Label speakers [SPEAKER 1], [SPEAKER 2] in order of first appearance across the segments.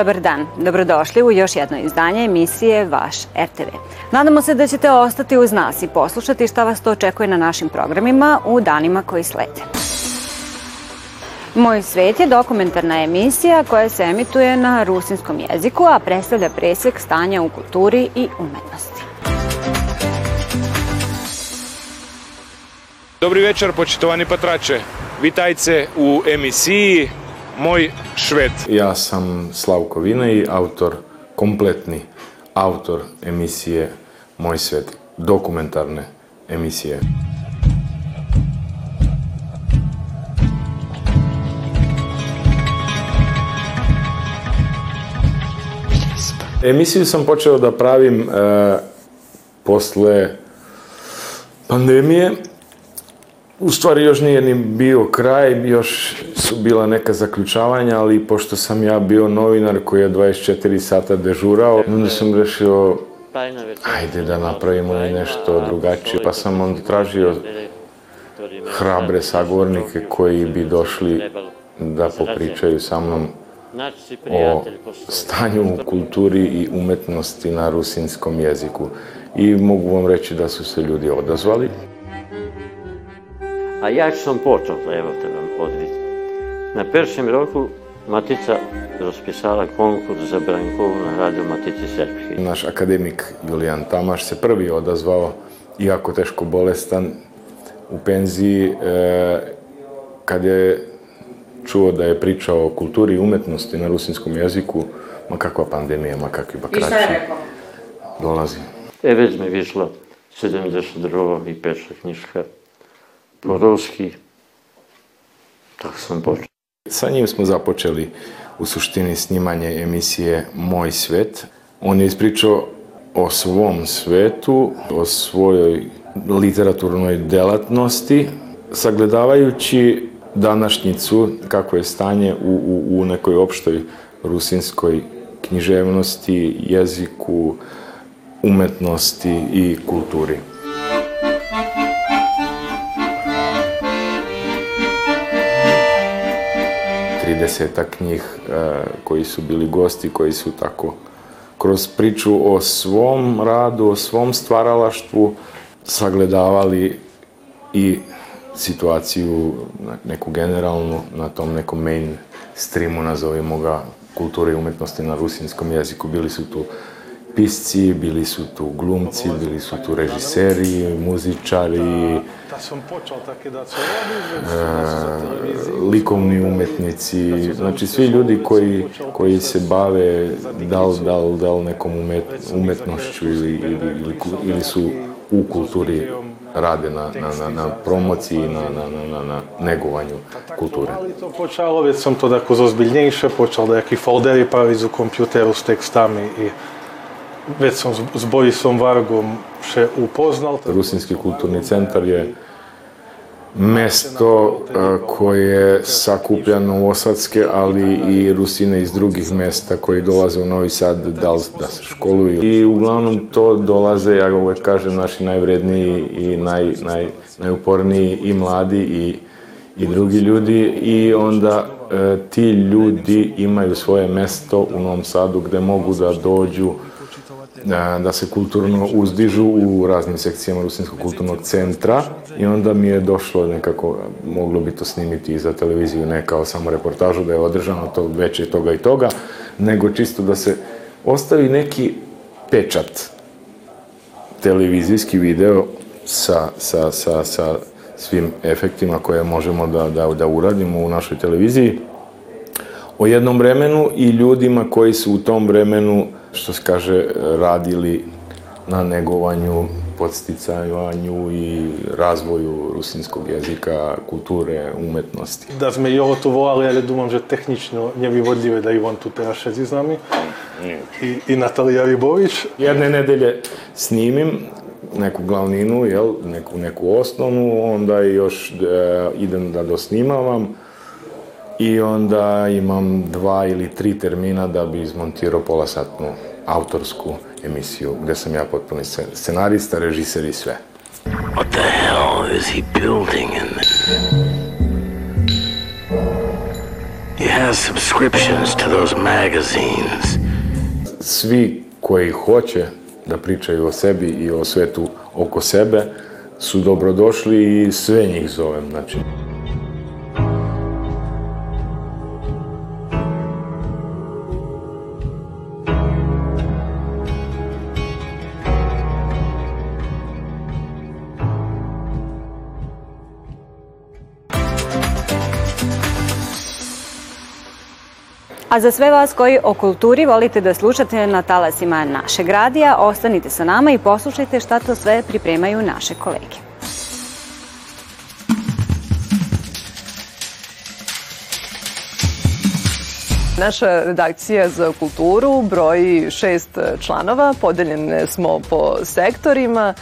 [SPEAKER 1] Dobar dan, dobrodošli u još jedno izdanje emisije Vaš RTV. Nadamo se da ćete ostati uz nas i poslušati šta vas to očekuje na našim programima u danima koji slede. Moj svet je dokumentarna emisija koja se emituje na rusinskom jeziku, a predstavlja presek stanja u kulturi i umetnosti.
[SPEAKER 2] Dobri večer, počitovani patrače. Vitajte u emisiji Moj šved.
[SPEAKER 3] Ja sam Slavko Vinej, autor, kompletni autor emisije Moj svet, dokumentarne emisije. Emisiju sam počeo da pravim e, posle pandemije. U stvari još nije ni bio kraj, još su bila neka zaključavanja, ali pošto sam ja bio novinar koji je 24 sata dežurao, onda sam rešio ajde da napravimo i nešto drugačije, pa sam onda tražio hrabre sagovornike koji bi došli da popričaju sa mnom o stanju u kulturi i umetnosti na rusinskom jeziku. I mogu vam reći da su se ljudi odazvali.
[SPEAKER 4] A jak som počal, evo te vam odviti. Na peršem roku Matica rozpisala konkurs za Brankovu na radio Matici Srpski.
[SPEAKER 3] Naš akademik Julijan Tamaš se prvi odazvao, iako teško bolestan, u penziji, e, kad je čuo da je pričao o kulturi i umetnosti na rusinskom jeziku, ma kakva pandemija, ma kakvi bakrači. I šta je rekao? Dolazi.
[SPEAKER 4] E, već mi vyšla 72. i peša knjižka po ruski. Tako sam počeo.
[SPEAKER 3] Sa njim smo započeli u suštini snimanje emisije Moj svet. On je ispričao o svom svetu, o svojoj literaturnoj delatnosti, sagledavajući današnjicu, kako je stanje u, u, u nekoj opštoj rusinskoj književnosti, jeziku, umetnosti i kulturi. Tridesetak njih e, koji su bili gosti, koji su tako kroz priču o svom radu, o svom stvaralaštvu sagledavali i situaciju neku generalnu na tom nekom main streamu, nazovimo ga, kulture i umetnosti na rusinskom jeziku. Bili su tu pisci, bili su tu glumci, bili su tu režiseri, muzičari, likovni umetnici, znači svi ljudi koji, koji se bave da li, da li, da li nekom umet, umetnošću ili, ili, ili, su u kulturi rade na, na, na, na promociji, na, na, na, na, na negovanju kulture.
[SPEAKER 5] Ali to počalo, već sam to tako zozbiljnejše, počal nejaký foldery praviť u kompjuteru s tekstami i već sam s Borisom Vargom še upoznal.
[SPEAKER 3] Rusinski kulturni centar je mesto koje sakuplja novosadske, ali i Rusine iz drugih mesta koji dolaze u Novi Sad da, da se školuju. I uglavnom to dolaze, ja uvek kažem, naši najvredniji i naj, naj, najuporniji i mladi i, i drugi ljudi i onda e, ti ljudi imaju svoje mesto u Novom Sadu gde mogu da dođu da, se kulturno uzdižu u raznim sekcijama Rusinskog kulturnog centra i onda mi je došlo nekako, moglo bi to snimiti i za televiziju, ne kao samo reportažu da je održano to veće toga i toga, nego čisto da se ostavi neki pečat televizijski video sa, sa, sa, sa svim efektima koje možemo da, da, da uradimo u našoj televiziji. O jednom vremenu i ljudima koji su u tom vremenu što se kaže, radili na negovanju, podsticajanju i razvoju rusinskog jezika, kulture, umetnosti.
[SPEAKER 5] Da sme його то volali, ale думам, že technično nevyvodljivé da i on tu teraz šedzi s nami. I, i Natalija Ribović.
[SPEAKER 3] Jedne nedelje snimim neku glavninu, jel, neku, neku osnovnu, onda još e, idem da dosnimavam i onda imam dva ili tri termina da bi izmontirao polasatnu autorsku emisiju, gde sam ja potpuni scenarista, režiser i sve. What the hell is he building in there? He has subscriptions to those magazines. Svi koji hoće da pričaju o sebi i o svetu oko sebe su dobrodošli i sve njih zovem. Znači.
[SPEAKER 1] A za sve vas koji o kulturi volite da slušate na talasima našeg radija, ostanite sa nama i poslušajte šta to sve pripremaju naše kolege.
[SPEAKER 6] Naša redakcija za kulturu broji šest članova, podeljene smo po sektorima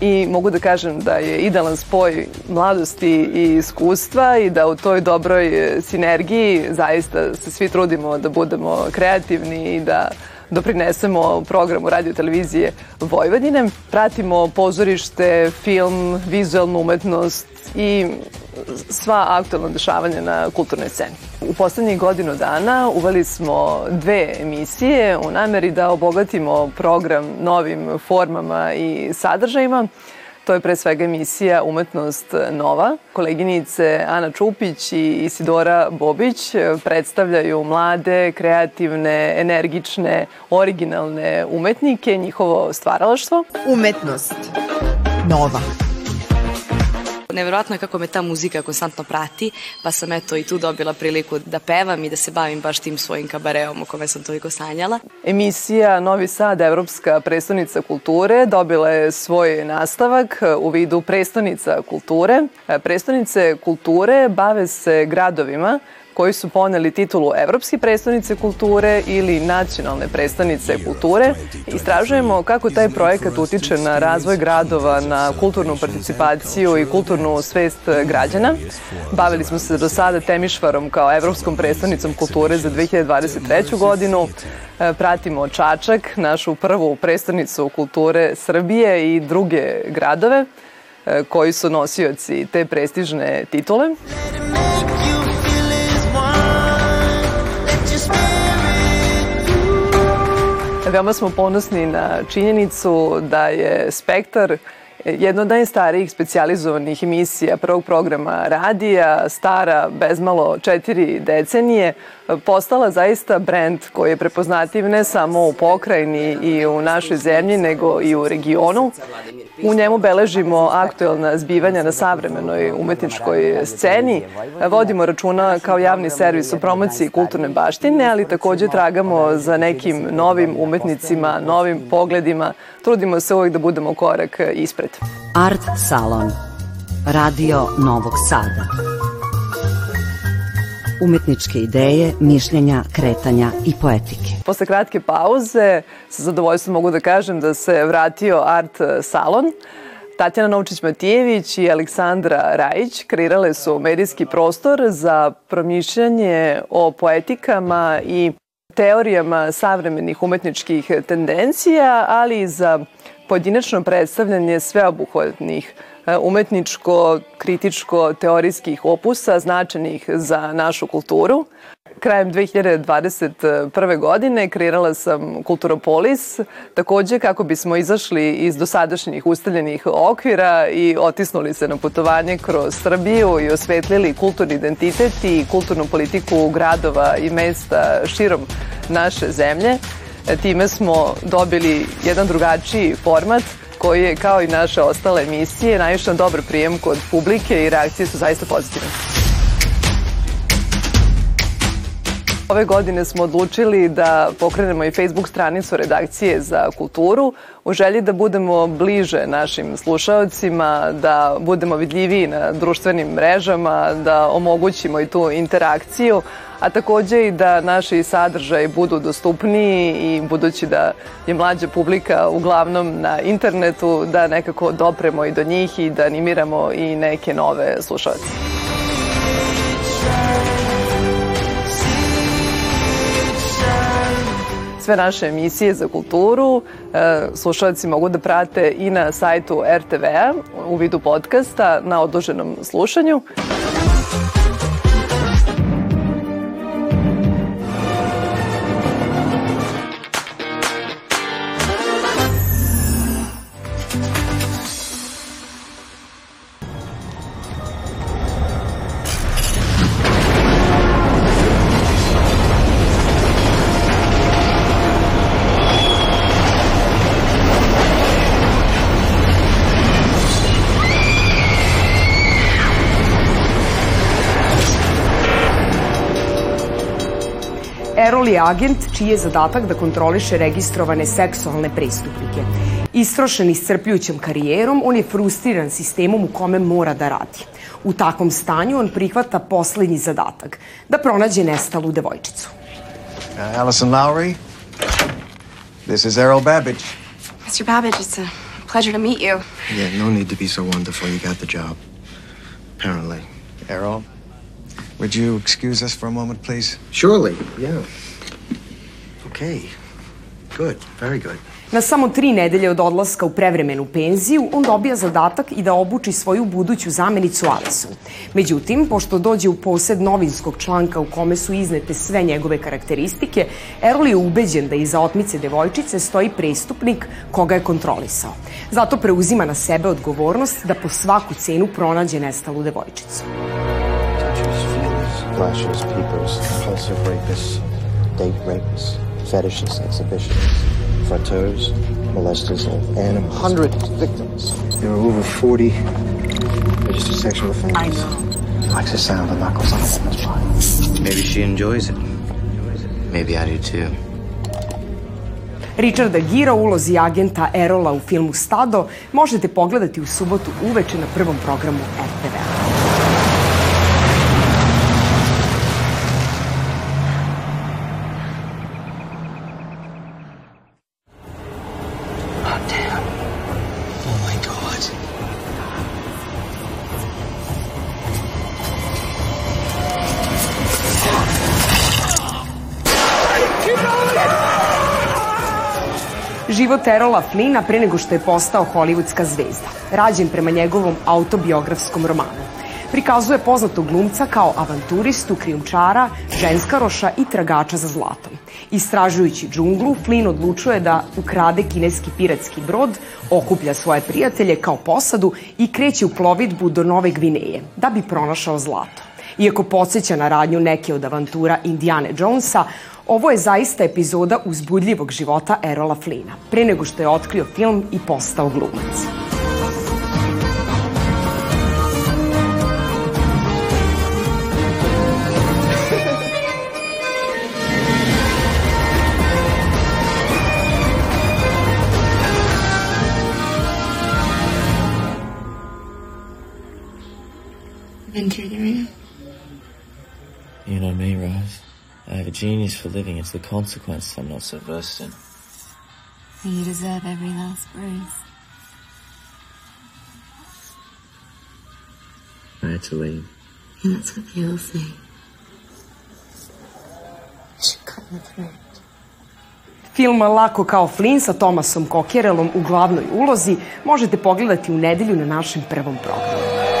[SPEAKER 6] i mogu da kažem da je idealan spoj mladosti i iskustva i da u toj dobroj sinergiji zaista se svi trudimo da budemo kreativni i da doprinesemo programu radio televizije Vojvodine. Pratimo pozorište, film, vizualnu umetnost i sva aktualna dešavanja na kulturnoj sceni. U poslednjih godinu dana uveli smo dve emisije u nameri da obogatimo program novim formama i sadržajima. To je pre svega emisija Umetnost Nova. Koleginice Ana Čupić i Isidora Bobić predstavljaju mlade, kreativne, energične, originalne umetnike, njihovo stvaralaštvo.
[SPEAKER 7] Umetnost Nova.
[SPEAKER 8] Neverovatno je kako me ta muzika konstantno prati, pa sam eto i tu dobila priliku da pevam i da se bavim baš tim svojim kabareom o kome sam toliko sanjala.
[SPEAKER 6] Emisija Novi Sad, Evropska predstavnica kulture, dobila je svoj nastavak u vidu predstavnica kulture. Predstavnice kulture bave se gradovima koji su poneli titulu Evropske predstavnice kulture ili nacionalne predstavnice kulture. Istražujemo kako taj projekat utiče na razvoj gradova, na kulturnu participaciju i kulturnu svest građana. Bavili smo se do sada Temišvarom kao Evropskom predstavnicom kulture za 2023. godinu. Pratimo Čačak, našu prvu predstavnicu kulture Srbije i druge gradove koji su nosioci te prestižne titule. Veoma smo ponosni na činjenicu da je Spektar jedna od najstarijih specializovanih emisija prvog programa radija, stara bezmalo četiri decenije, postala zaista brend koji je prepoznativ ne samo u pokrajini i u našoj zemlji, nego i u regionu. U njemu beležimo aktuelna zbivanja na savremenoj umetničkoj sceni, vodimo računa kao javni servis o promociji kulturne baštine, ali takođe tragamo za nekim novim umetnicima, novim pogledima, trudimo se uvijek da budemo korak ispred.
[SPEAKER 9] Art Salon Radio Novog Sada Umetničke ideje, mišljenja, kretanja i poetike.
[SPEAKER 6] Posle kratke pauze, sa zadovoljstvom mogu da kažem da se vratio Art Salon. Tatjana Novčić-Matijević i Aleksandra Rajić kreirale su medijski prostor za promišljanje o poetikama i teorijama savremenih umetničkih tendencija, ali i za pojedinačno predstavljanje sveobuhvatnih umetničko, kritičko, teorijskih opusa značajnih za našu kulturu. Krajem 2021. godine kreirala sam Kulturopolis, takođe kako bismo izašli iz dosadašnjih ustaljenih okvira i otisnuli se na putovanje kroz Srbiju i osvetlili kulturni identitet i kulturnu politiku gradova i mesta širom naše zemlje. Time smo dobili jedan drugačiji format koji je, kao i naše ostale emisije, naišao dobar prijem kod publike i reakcije su zaista pozitivne. Ove godine smo odlučili da pokrenemo i Facebook stranicu redakcije za kulturu u želji da budemo bliže našim slušaocima, da budemo vidljiviji na društvenim mrežama, da omogućimo i tu interakciju, a takođe i da naši sadržaji budu dostupniji i budući da je mlađa publika uglavnom na internetu, da nekako dopremo i do njih i da animiramo i neke nove slušalce. Sve naše emisije za kulturu slušalci mogu da prate i na sajtu RTV-a u vidu podcasta na odloženom slušanju.
[SPEAKER 10] Erol je agent čiji je zadatak da kontroliše registrovane seksualne prestupnike. Istrošen iscrpljujućom karijerom, on je frustriran sistemom u kome mora da radi. U takvom stanju on prihvata poslednji zadatak, da pronađe nestalu devojčicu.
[SPEAKER 11] Uh, Allison Lowry, this is Errol Babbage.
[SPEAKER 12] Mr. Babbage, it's a pleasure to meet you.
[SPEAKER 11] Yeah, no need to be so wonderful. You got the job. Apparently. Errol, would you excuse us for a moment, please?
[SPEAKER 13] Surely, yeah. Okay. Good, very good.
[SPEAKER 10] Na samo tri nedelje od odlaska u prevremenu penziju, on dobija zadatak i da obuči svoju buduću zamenicu Alisu. Međutim, pošto dođe u posed novinskog članka u kome su iznete sve njegove karakteristike, Errol je ubeđen da iza otmice devojčice stoji prestupnik koga je kontrolisao. Zato preuzima na sebe odgovornost da po svaku cenu pronađe nestalu devojčicu.
[SPEAKER 13] Flashers, peepers, compulsive rapists, date rapists, fetishists, exhibitionists, frotteurs, molesters of animals.
[SPEAKER 11] Hundred victims.
[SPEAKER 13] There are over 40 registered sexual offenders.
[SPEAKER 11] I know.
[SPEAKER 13] Likes the sound of knuckles on a woman's body.
[SPEAKER 14] Maybe she enjoys it. Maybe I do too.
[SPEAKER 10] Richarda Gira u ulozi agenta Erola u filmu Stado možete pogledati u subotu uveče na prvom programu RTV-a. Život Erola Flina pre nego što je postao hollywoodska zvezda, rađen prema njegovom autobiografskom romanu. Prikazuje poznatog glumca kao avanturistu, krijumčara, ženskaroša i tragača za zlatom. Istražujući džunglu, Flynn odlučuje da ukrade kineski piratski brod, okuplja svoje prijatelje kao posadu i kreće u plovidbu do Nove Gvineje, da bi pronašao zlato. Iako podsjeća na radnju neke od avantura Indiane Jonesa, ovo je zaista epizoda uzbudljivog života Erola Flina, pre nego što je otkrio film i postao glumac.
[SPEAKER 12] Ring.
[SPEAKER 14] You know me, Rose. I have a genius for living. It's the consequence I'm not so versed in.
[SPEAKER 12] You deserve every last bruise.
[SPEAKER 14] I had to leave.
[SPEAKER 12] And that's what they all say. You should cut the thread.
[SPEAKER 10] Film Lako kao Flynn sa Tomasom Kokjerelom u glavnoj ulozi možete pogledati u nedelju na našem prvom programu.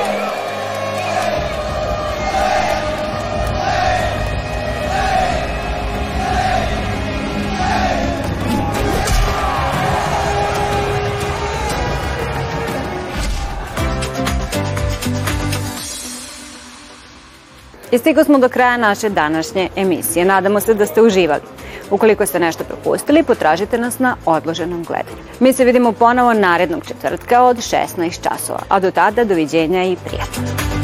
[SPEAKER 1] I stigo smo do kraja naše današnje emisije. Nadamo se da ste uživali. Ukoliko ste nešto propustili, potražite nas na odloženom gledanju. Mi se vidimo ponovo narednog četvrtka od 16 časova, a do tada doviđenja i prijatno.